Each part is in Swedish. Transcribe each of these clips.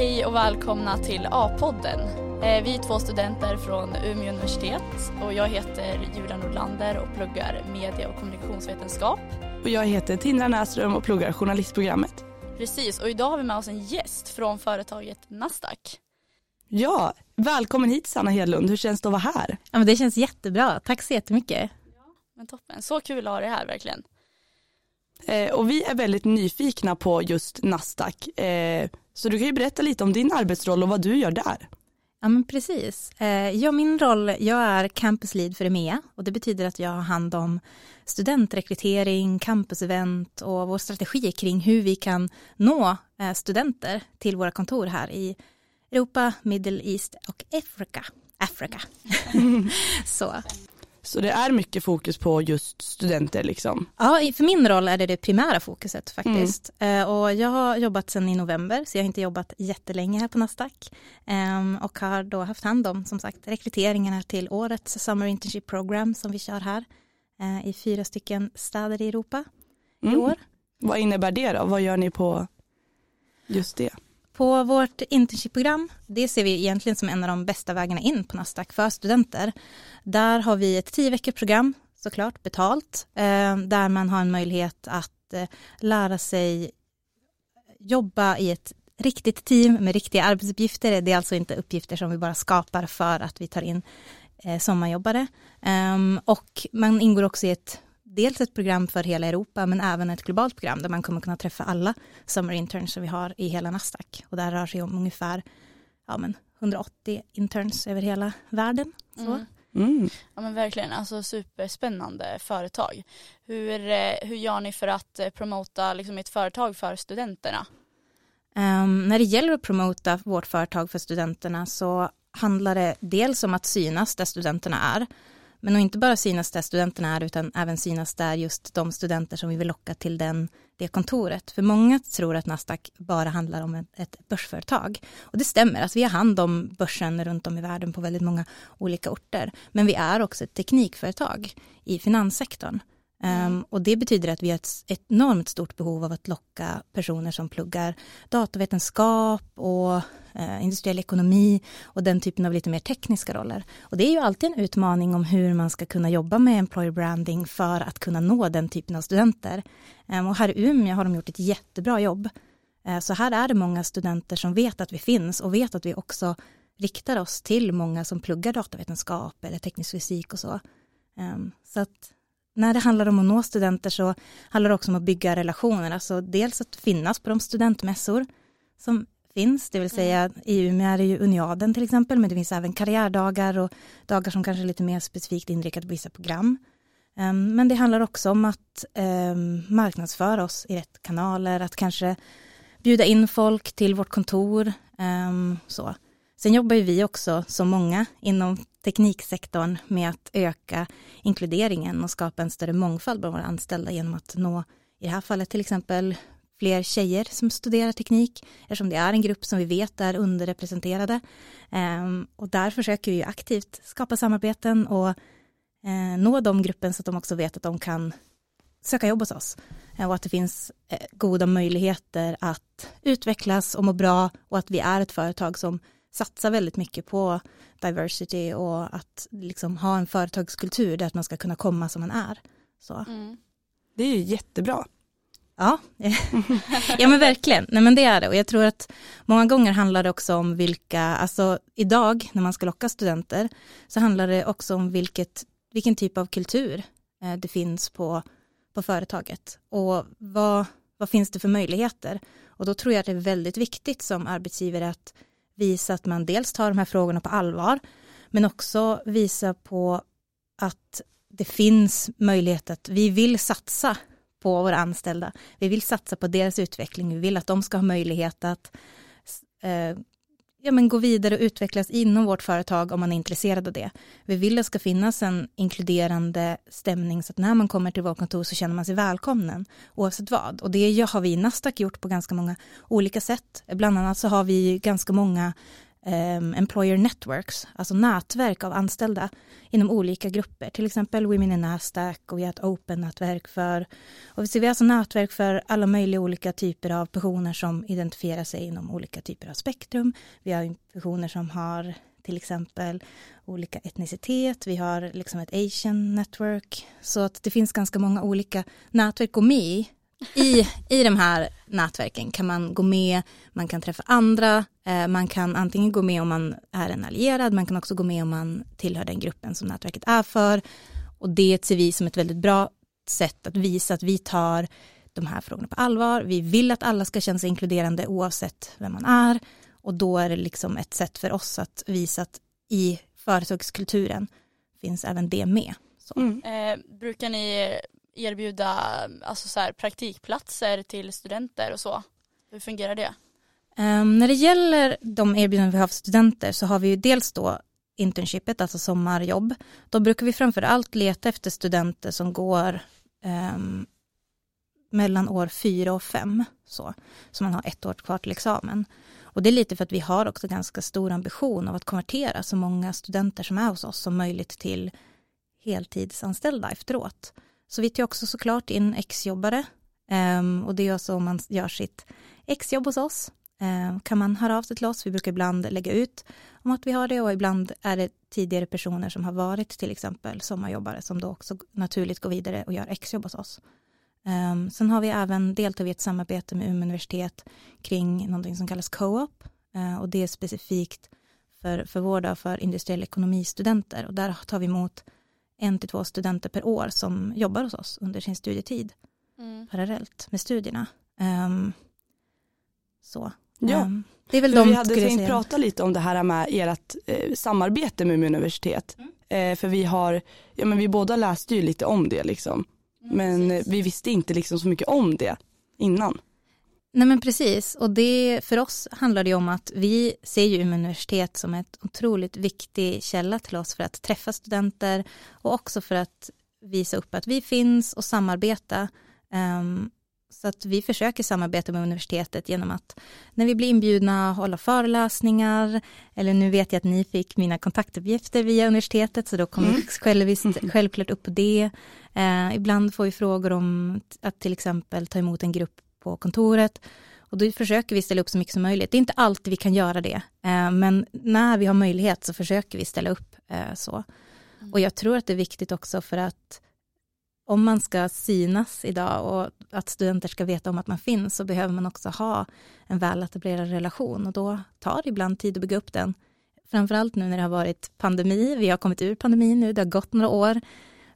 Hej och välkomna till A-podden. Eh, vi är två studenter från Umeå universitet och jag heter Julia Nordlander och pluggar media och kommunikationsvetenskap. Och jag heter Tindra Näsström och pluggar journalistprogrammet. Precis, och idag har vi med oss en gäst från företaget Nasdaq. Ja, välkommen hit Sanna Hedlund. Hur känns det att vara här? Ja, men det känns jättebra. Tack så jättemycket. Men toppen, så kul att ha dig här verkligen. Eh, och vi är väldigt nyfikna på just Nasdaq. Eh, så du kan ju berätta lite om din arbetsroll och vad du gör där. Ja men precis. Eh, ja, min roll, jag är campus lead för EMEA och det betyder att jag har hand om studentrekrytering, campusevent och vår strategi kring hur vi kan nå studenter till våra kontor här i Europa, Middle East och Afrika. Afrika. Så. Så det är mycket fokus på just studenter liksom? Ja, för min roll är det det primära fokuset faktiskt. Mm. Och jag har jobbat sedan i november, så jag har inte jobbat jättelänge här på Nasdaq. Ehm, och har då haft hand om, som sagt, rekryteringarna till årets Summer Internship Program som vi kör här eh, i fyra stycken städer i Europa mm. i år. Vad innebär det då? Vad gör ni på just det? På vårt internshipprogram, det ser vi egentligen som en av de bästa vägarna in på Nasdaq för studenter. Där har vi ett tio veckor program, såklart betalt, eh, där man har en möjlighet att eh, lära sig jobba i ett riktigt team med riktiga arbetsuppgifter. Det är alltså inte uppgifter som vi bara skapar för att vi tar in eh, sommarjobbare. Ehm, och man ingår också i ett dels ett program för hela Europa men även ett globalt program där man kommer kunna träffa alla summer interns som vi har i hela Nasdaq och där rör sig om ungefär ja, men 180 interns över hela världen. Så. Mm. Mm. Ja men verkligen, alltså superspännande företag. Hur, eh, hur gör ni för att eh, promota liksom ett företag för studenterna? Um, när det gäller att promota vårt företag för studenterna så handlar det dels om att synas där studenterna är. Men att inte bara synas där studenterna är utan även synas där just de studenter som vi vill locka till den, det kontoret. För många tror att Nasdaq bara handlar om ett börsföretag. Och det stämmer, att vi har hand om börsen runt om i världen på väldigt många olika orter. Men vi är också ett teknikföretag i finanssektorn. Um, och det betyder att vi har ett, enormt stort behov av att locka personer som pluggar datavetenskap och uh, industriell ekonomi och den typen av lite mer tekniska roller. Och det är ju alltid en utmaning om hur man ska kunna jobba med employer branding för att kunna nå den typen av studenter. Um, och här i Umeå har de gjort ett jättebra jobb. Uh, så här är det många studenter som vet att vi finns och vet att vi också riktar oss till många som pluggar datavetenskap eller teknisk fysik och så. Um, så att när det handlar om att nå studenter så handlar det också om att bygga relationer, alltså dels att finnas på de studentmässor som finns, det vill säga mm. i Umeå är det ju Uniaden till exempel, men det finns även karriärdagar och dagar som kanske är lite mer specifikt inriktade på vissa program. Um, men det handlar också om att um, marknadsföra oss i rätt kanaler, att kanske bjuda in folk till vårt kontor. Um, så. Sen jobbar ju vi också, som många inom tekniksektorn, med att öka inkluderingen och skapa en större mångfald bland våra anställda genom att nå, i det här fallet till exempel, fler tjejer som studerar teknik, eftersom det är en grupp som vi vet är underrepresenterade. Ehm, och där försöker vi aktivt skapa samarbeten och eh, nå de gruppen så att de också vet att de kan söka jobb hos oss eh, och att det finns eh, goda möjligheter att utvecklas och må bra och att vi är ett företag som satsar väldigt mycket på diversity och att liksom ha en företagskultur där man ska kunna komma som man är. Så. Mm. Det är ju jättebra. Ja, ja men verkligen. Nej men det är det och jag tror att många gånger handlar det också om vilka, alltså idag när man ska locka studenter så handlar det också om vilket, vilken typ av kultur eh, det finns på, på företaget och vad, vad finns det för möjligheter. Och då tror jag att det är väldigt viktigt som arbetsgivare att visa att man dels tar de här frågorna på allvar, men också visa på att det finns möjlighet att vi vill satsa på våra anställda. Vi vill satsa på deras utveckling. Vi vill att de ska ha möjlighet att eh, ja, men gå vidare och utvecklas inom vårt företag om man är intresserad av det. Vi vill att det ska finnas en inkluderande stämning så att när man kommer till vårt kontor så känner man sig välkommen oavsett vad. Och det har vi i Nasdaq gjort på ganska många olika sätt. Bland annat så har vi ganska många um, employer networks, alltså nätverk av anställda inom olika grupper, till exempel Women in Nasdaq och vi har ett open-nätverk för, och vi har alltså nätverk för alla möjliga olika typer av personer som identifierar sig inom olika typer av spektrum. Vi har personer som har till exempel olika etnicitet, vi har liksom ett Asian network, så att det finns ganska många olika nätverk att gå med i i, I de här nätverken kan man gå med, man kan träffa andra, eh, man kan antingen gå med om man är en allierad, man kan också gå med om man tillhör den gruppen som nätverket är för. Och det ser vi som ett väldigt bra sätt att visa att vi tar de här frågorna på allvar. Vi vill att alla ska känna sig inkluderande oavsett vem man är. Och då är det liksom ett sätt för oss att visa att i företagskulturen finns även det med. Mm. Eh, brukar ni erbjuda alltså så här, praktikplatser till studenter och så? Hur fungerar det? Um, när det gäller de erbjudanden vi har för studenter så har vi ju dels då internshipet, alltså sommarjobb. Då brukar vi framför allt leta efter studenter som går um, mellan år fyra och fem, så, så man har ett år kvar till examen. Och det är lite för att vi har också ganska stor ambition av att konvertera så många studenter som är hos oss som möjligt till heltidsanställda efteråt. Så vi tar också såklart in exjobbare um, och det är så om man gör sitt exjobb hos oss um, kan man höra av sig till oss. Vi brukar ibland lägga ut om att vi har det och ibland är det tidigare personer som har varit till exempel sommarjobbare som då också naturligt går vidare och gör exjobb hos oss. Um, sen har vi även deltagit i ett samarbete med Umeå universitet kring någonting som kallas co-op uh, och det är specifikt för, för vård för industriell ekonomistudenter och där tar vi emot en till två studenter per år som jobbar hos oss under sin studietid mm. parallellt med studierna. Um, så. Ja. Um, det är väl de, vi hade tänkt prata lite om det här med ert eh, samarbete med Umeå universitet. Mm. Eh, för vi har, ja men vi båda läste ju lite om det liksom. Mm, men precis. vi visste inte liksom så mycket om det innan. Nej men precis, och det för oss handlar det om att vi ser ju Umeå universitet som ett otroligt viktig källa till oss för att träffa studenter och också för att visa upp att vi finns och samarbeta. Um, så att vi försöker samarbeta med universitetet genom att när vi blir inbjudna hålla föreläsningar eller nu vet jag att ni fick mina kontaktuppgifter via universitetet så då kommer mm. självvis, självklart upp på det. Uh, ibland får vi frågor om att till exempel ta emot en grupp på kontoret. Och då försöker vi ställa upp så mycket som möjligt. Det är inte alltid vi kan göra det, eh, men när vi har möjlighet så försöker vi ställa upp eh, så. Mm. Och jag tror att det är viktigt också för att om man ska synas idag och att studenter ska veta om att man finns så behöver man också ha en väletablerad relation och då tar det ibland tid att bygga upp den. Framförallt nu när det har varit pandemi, vi har kommit ur pandemin nu, det har gått några år.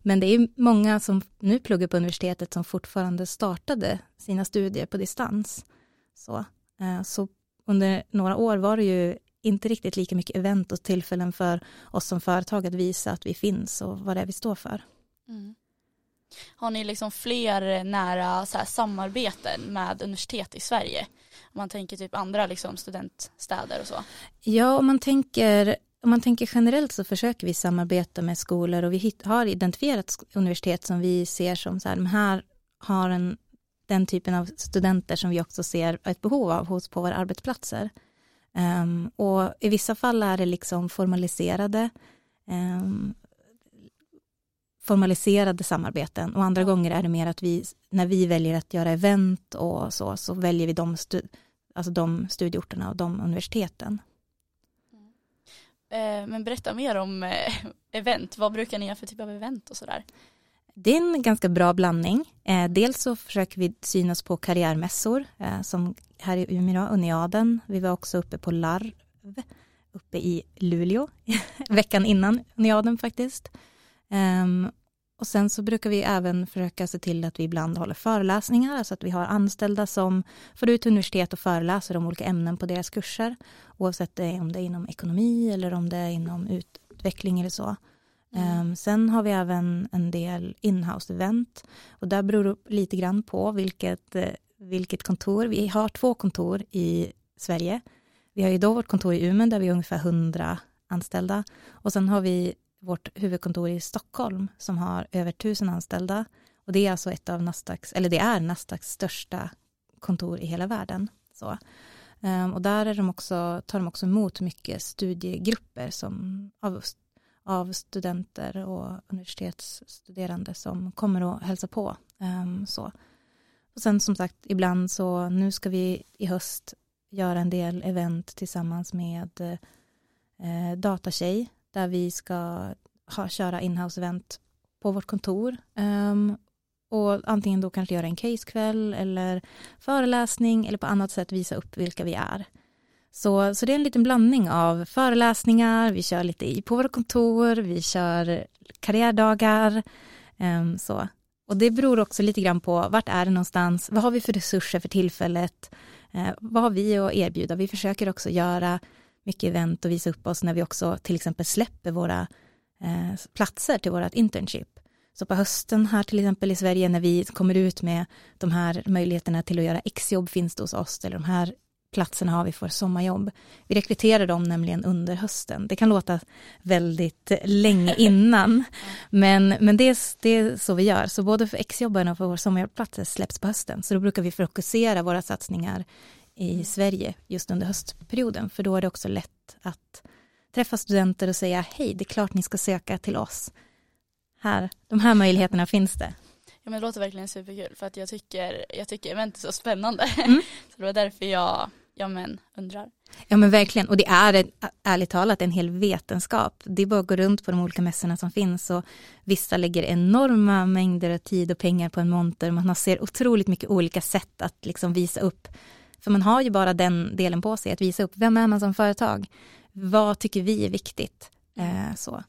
Men det är många som nu pluggar på universitetet som fortfarande startade sina studier på distans. Så, eh, så under några år var det ju inte riktigt lika mycket event och tillfällen för oss som företag att visa att vi finns och vad det är vi står för. Mm. Har ni liksom fler nära så här, samarbeten med universitet i Sverige? Om man tänker typ andra liksom, studentstäder och så. Ja, om man tänker om man tänker generellt så försöker vi samarbeta med skolor och vi har identifierat universitet som vi ser som så här, de här har en, den typen av studenter som vi också ser ett behov av hos på våra arbetsplatser. Um, och i vissa fall är det liksom formaliserade um, formaliserade samarbeten och andra gånger är det mer att vi, när vi väljer att göra event och så, så väljer vi de, stu, alltså de studieorterna och de universiteten. Eh, men berätta mer om eh, event. Vad brukar ni göra för typ av event och sådär? Det är en ganska bra blandning. Eh, dels så försöker vi synas på karriärmässor som här i Umeå, Uniaden. Vi var också uppe på LARV uppe i Luleå veckan innan Uniaden faktiskt. Ehm, Ehm, och sen så brukar vi även försöka se till att vi ibland håller föreläsningar, alltså att vi har anställda som får ut universitet och föreläser om olika ämnen på deras kurser, oavsett om det är inom ekonomi eller om det är inom utveckling eller så. Mm. Um, sen har vi även en del inhouse-event och där beror det lite grann på vilket, eh, vilket kontor. Vi har två kontor i Sverige. Vi har ju då vårt kontor i Umeå där vi är ungefär 100 anställda och sen har vi vårt huvudkontor i Stockholm som har över tusen anställda. Och det är alltså ett av Nasdaqs, eller det är Nasdaqs största kontor i hela världen. Så. Um, och där är de också, tar de också emot mycket studiegrupper som, av, av studenter och universitetsstuderande som kommer och hälsa på. Um, så. Och sen som sagt, ibland så, nu ska vi i höst göra en del event tillsammans med eh, Datatjej, där vi ska ha, köra inhouse-event på vårt kontor. Um, och antingen då kanske göra en casekväll eller föreläsning eller på annat sätt visa upp vilka vi är. Så, så det är en liten blandning av föreläsningar, vi kör lite på våra kontor, vi kör karriärdagar. Um, så. Och det beror också lite grann på vart är det någonstans, vad har vi för resurser för tillfället, uh, vad har vi att erbjuda? Vi försöker också göra mycket event och visa upp oss när vi också till exempel släpper våra uh, platser till vårt internship. Så på hösten här till exempel i Sverige när vi kommer ut med de här möjligheterna till att göra exjobb finns det hos oss eller de här platserna har vi för sommarjobb. Vi rekryterar dem nämligen under hösten. Det kan låta väldigt länge innan, men, men det, är, det är så vi gör. Så både för exjobbarna och för våra sommarplatser släpps på hösten. Så då brukar vi fokusera våra satsningar i Sverige just under höstperioden, för då är det också lätt att träffa studenter och säga hej, det är klart ni ska söka till oss här, de här möjligheterna finns det. Ja men det låter verkligen superkul för att jag tycker, jag tycker event är så spännande. Mm. så det var därför jag, ja men undrar. Ja men verkligen och det är ärligt talat en hel vetenskap. Det är bara att gå runt på de olika mässorna som finns och vissa lägger enorma mängder av tid och pengar på en monter. Man ser otroligt mycket olika sätt att liksom visa upp. För man har ju bara den delen på sig att visa upp. Vem är man som företag? Vad tycker vi är viktigt? Eh, så.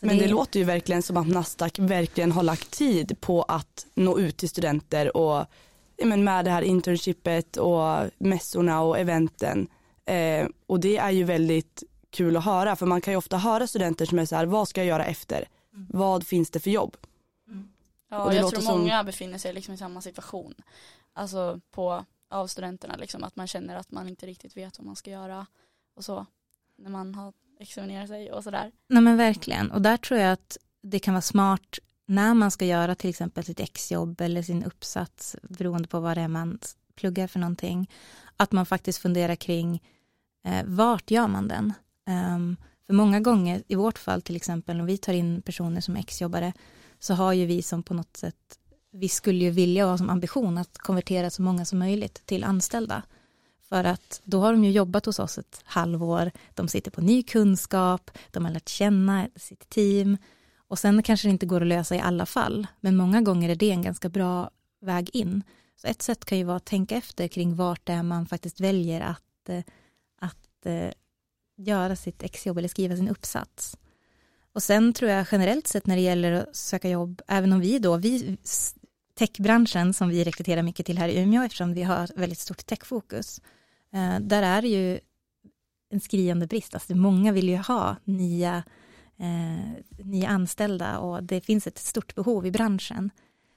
Men det... det låter ju verkligen som att Nasdaq verkligen har lagt tid på att nå ut till studenter och men med det här internshipet och mässorna och eventen. Eh, och det är ju väldigt kul att höra för man kan ju ofta höra studenter som är så här, vad ska jag göra efter? Mm. Vad finns det för jobb? Mm. Ja, jag tror som... många befinner sig liksom i samma situation. Alltså på, av studenterna liksom, att man känner att man inte riktigt vet vad man ska göra och så. När man har examinerat sig och sådär. Nej men verkligen, och där tror jag att det kan vara smart när man ska göra till exempel sitt exjobb eller sin uppsats, beroende på vad det är man pluggar för någonting, att man faktiskt funderar kring eh, vart gör man den? Um, för många gånger, i vårt fall till exempel, om vi tar in personer som exjobbare, så har ju vi som på något sätt, vi skulle ju vilja ha som ambition att konvertera så många som möjligt till anställda. För att då har de ju jobbat hos oss ett halvår, de sitter på ny kunskap, de har lärt känna sitt team och sen kanske det inte går att lösa i alla fall, men många gånger är det en ganska bra väg in. Så ett sätt kan ju vara att tänka efter kring vart det är man faktiskt väljer att, eh, att eh, göra sitt exjobb eller skriva sin uppsats. Och sen tror jag generellt sett när det gäller att söka jobb, även om vi då, vi, techbranschen som vi rekryterar mycket till här i Umeå eftersom vi har väldigt stort techfokus, Eh, där är det ju en skriande brist. Alltså många vill ju ha nya, eh, nya anställda och det finns ett stort behov i branschen.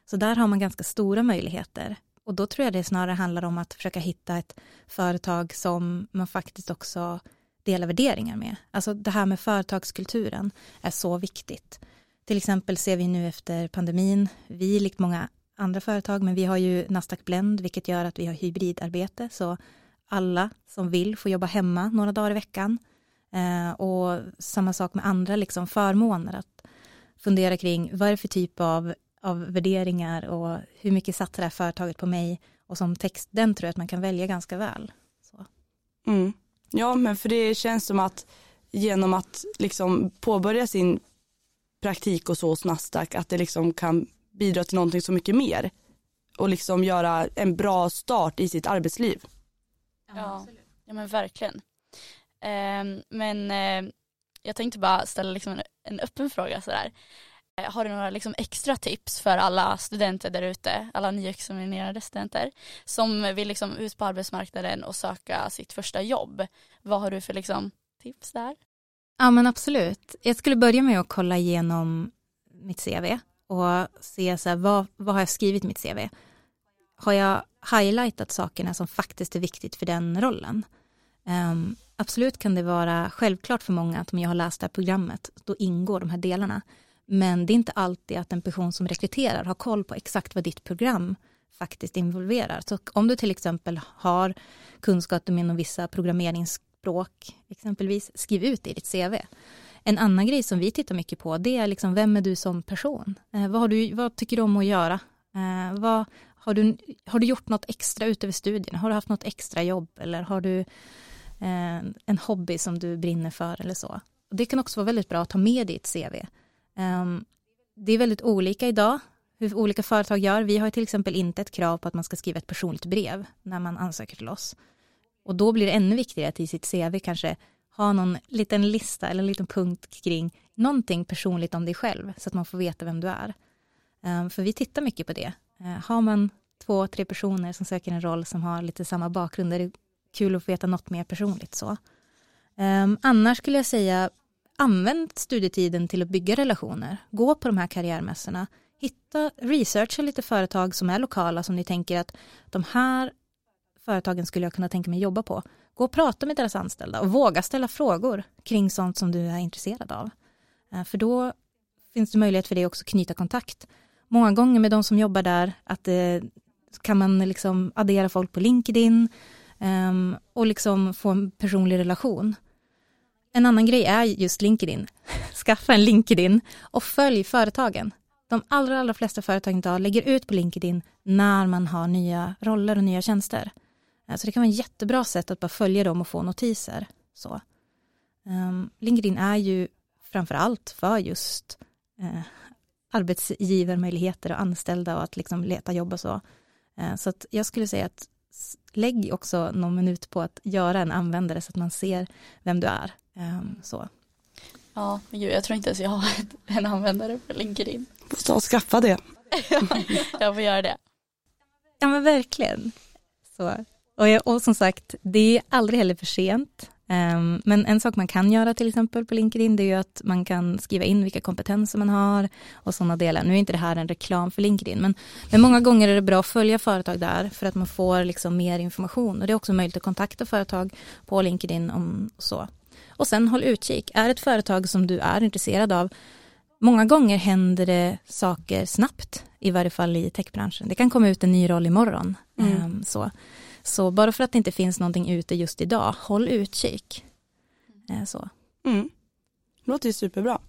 Så där har man ganska stora möjligheter. Och då tror jag det snarare handlar om att försöka hitta ett företag som man faktiskt också delar värderingar med. Alltså det här med företagskulturen är så viktigt. Till exempel ser vi nu efter pandemin, vi likt många andra företag, men vi har ju Nasdaq Blend, vilket gör att vi har hybridarbete, så alla som vill får jobba hemma några dagar i veckan. Eh, och samma sak med andra liksom förmåner, att fundera kring vad är det för typ av, av värderingar och hur mycket satsar det här företaget på mig och som text, den tror jag att man kan välja ganska väl. Mm. Ja, men för det känns som att genom att liksom påbörja sin praktik och så hos Nasdaq, att det liksom kan bidra till någonting så mycket mer och liksom göra en bra start i sitt arbetsliv. Ja, ja men verkligen. Eh, men eh, jag tänkte bara ställa liksom en, en öppen fråga sådär. Eh, har du några liksom extra tips för alla studenter där ute, alla nyexaminerade studenter som vill liksom ut på arbetsmarknaden och söka sitt första jobb? Vad har du för liksom tips där? Ja men absolut. Jag skulle börja med att kolla igenom mitt CV och se så här, vad, vad har jag skrivit i mitt CV? Har jag highlightat sakerna som faktiskt är viktigt för den rollen. Um, absolut kan det vara självklart för många att om jag har läst det här programmet, då ingår de här delarna. Men det är inte alltid att en person som rekryterar har koll på exakt vad ditt program faktiskt involverar. Så om du till exempel har kunskap inom vissa programmeringsspråk, exempelvis, skriv ut det i ditt CV. En annan grej som vi tittar mycket på, det är liksom, vem är du som person? Eh, vad, har du, vad tycker du om att göra? Eh, vad, har, du, har du gjort något extra utöver studierna? Har du haft något extra jobb? Eller har du eh, en hobby som du brinner för eller så? Det kan också vara väldigt bra att ta med i ett CV. Eh, det är väldigt olika idag hur olika företag gör. Vi har till exempel inte ett krav på att man ska skriva ett personligt brev när man ansöker till oss. Och då blir det ännu viktigare att i sitt CV kanske ha någon liten lista eller en liten punkt kring någonting personligt om dig själv så att man får veta vem du är. Eh, för vi tittar mycket på det. Eh, har man två, tre personer som söker en roll som har lite samma bakgrund är det kul att få veta något mer personligt så. Ehm, annars skulle jag säga använd studietiden till att bygga relationer. Gå på de här karriärmässorna. Hitta, researcha lite företag som är lokala som ni tänker att de här företagen skulle jag kunna tänka mig jobba på. Gå och prata med deras anställda och våga ställa frågor kring sånt som du är intresserad av. Eh, för då finns det möjlighet för dig också att knyta kontakt. Många gånger med de som jobbar där, att det, kan man liksom addera folk på LinkedIn um, och liksom få en personlig relation. En annan grej är just LinkedIn. Skaffa en LinkedIn och följ företagen. De allra, allra flesta företag idag lägger ut på LinkedIn när man har nya roller och nya tjänster. Så det kan vara ett jättebra sätt att bara följa dem och få notiser. Så. Um, LinkedIn är ju framför allt för just uh, arbetsgivarmöjligheter och anställda och att liksom leta jobb och så. Uh, så att jag skulle säga att lägg också någon minut på att göra en användare så att man ser vem du är. Um, så. Ja, men gud, jag tror inte ens jag har en användare på LinkedIn. Får ta och skaffa det. jag får göra det. Ja men verkligen. Så. Och, jag, och som sagt, det är aldrig heller för sent. Um, men en sak man kan göra till exempel på LinkedIn det är ju att man kan skriva in vilka kompetenser man har och sådana delar. Nu är inte det här en reklam för LinkedIn men, men många gånger är det bra att följa företag där för att man får liksom mer information och det är också möjligt att kontakta företag på LinkedIn om så. Och sen håll utkik, är det ett företag som du är intresserad av Många gånger händer det saker snabbt, i varje fall i techbranschen. Det kan komma ut en ny roll imorgon. Mm. Um, så. Så bara för att det inte finns någonting ute just idag, håll utkik. Eh, så. Mm. Låter ju superbra.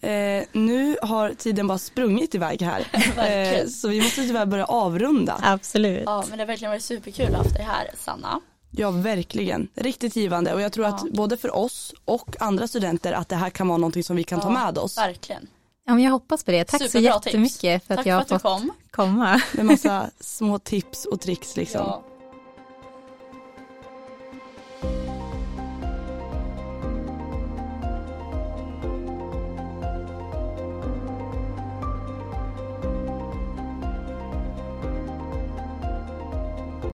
Eh, nu har tiden bara sprungit iväg här. eh, så vi måste tyvärr börja avrunda. Absolut. Ja men det har verkligen varit superkul att ha haft dig här Sanna. Ja verkligen, riktigt givande och jag tror ja. att både för oss och andra studenter att det här kan vara någonting som vi kan ja, ta med oss. Verkligen. Ja, men jag hoppas på det. Tack Superbra så jättemycket tips. för att Tack jag har fått kom. komma. Med massa små tips och tricks liksom. Ja.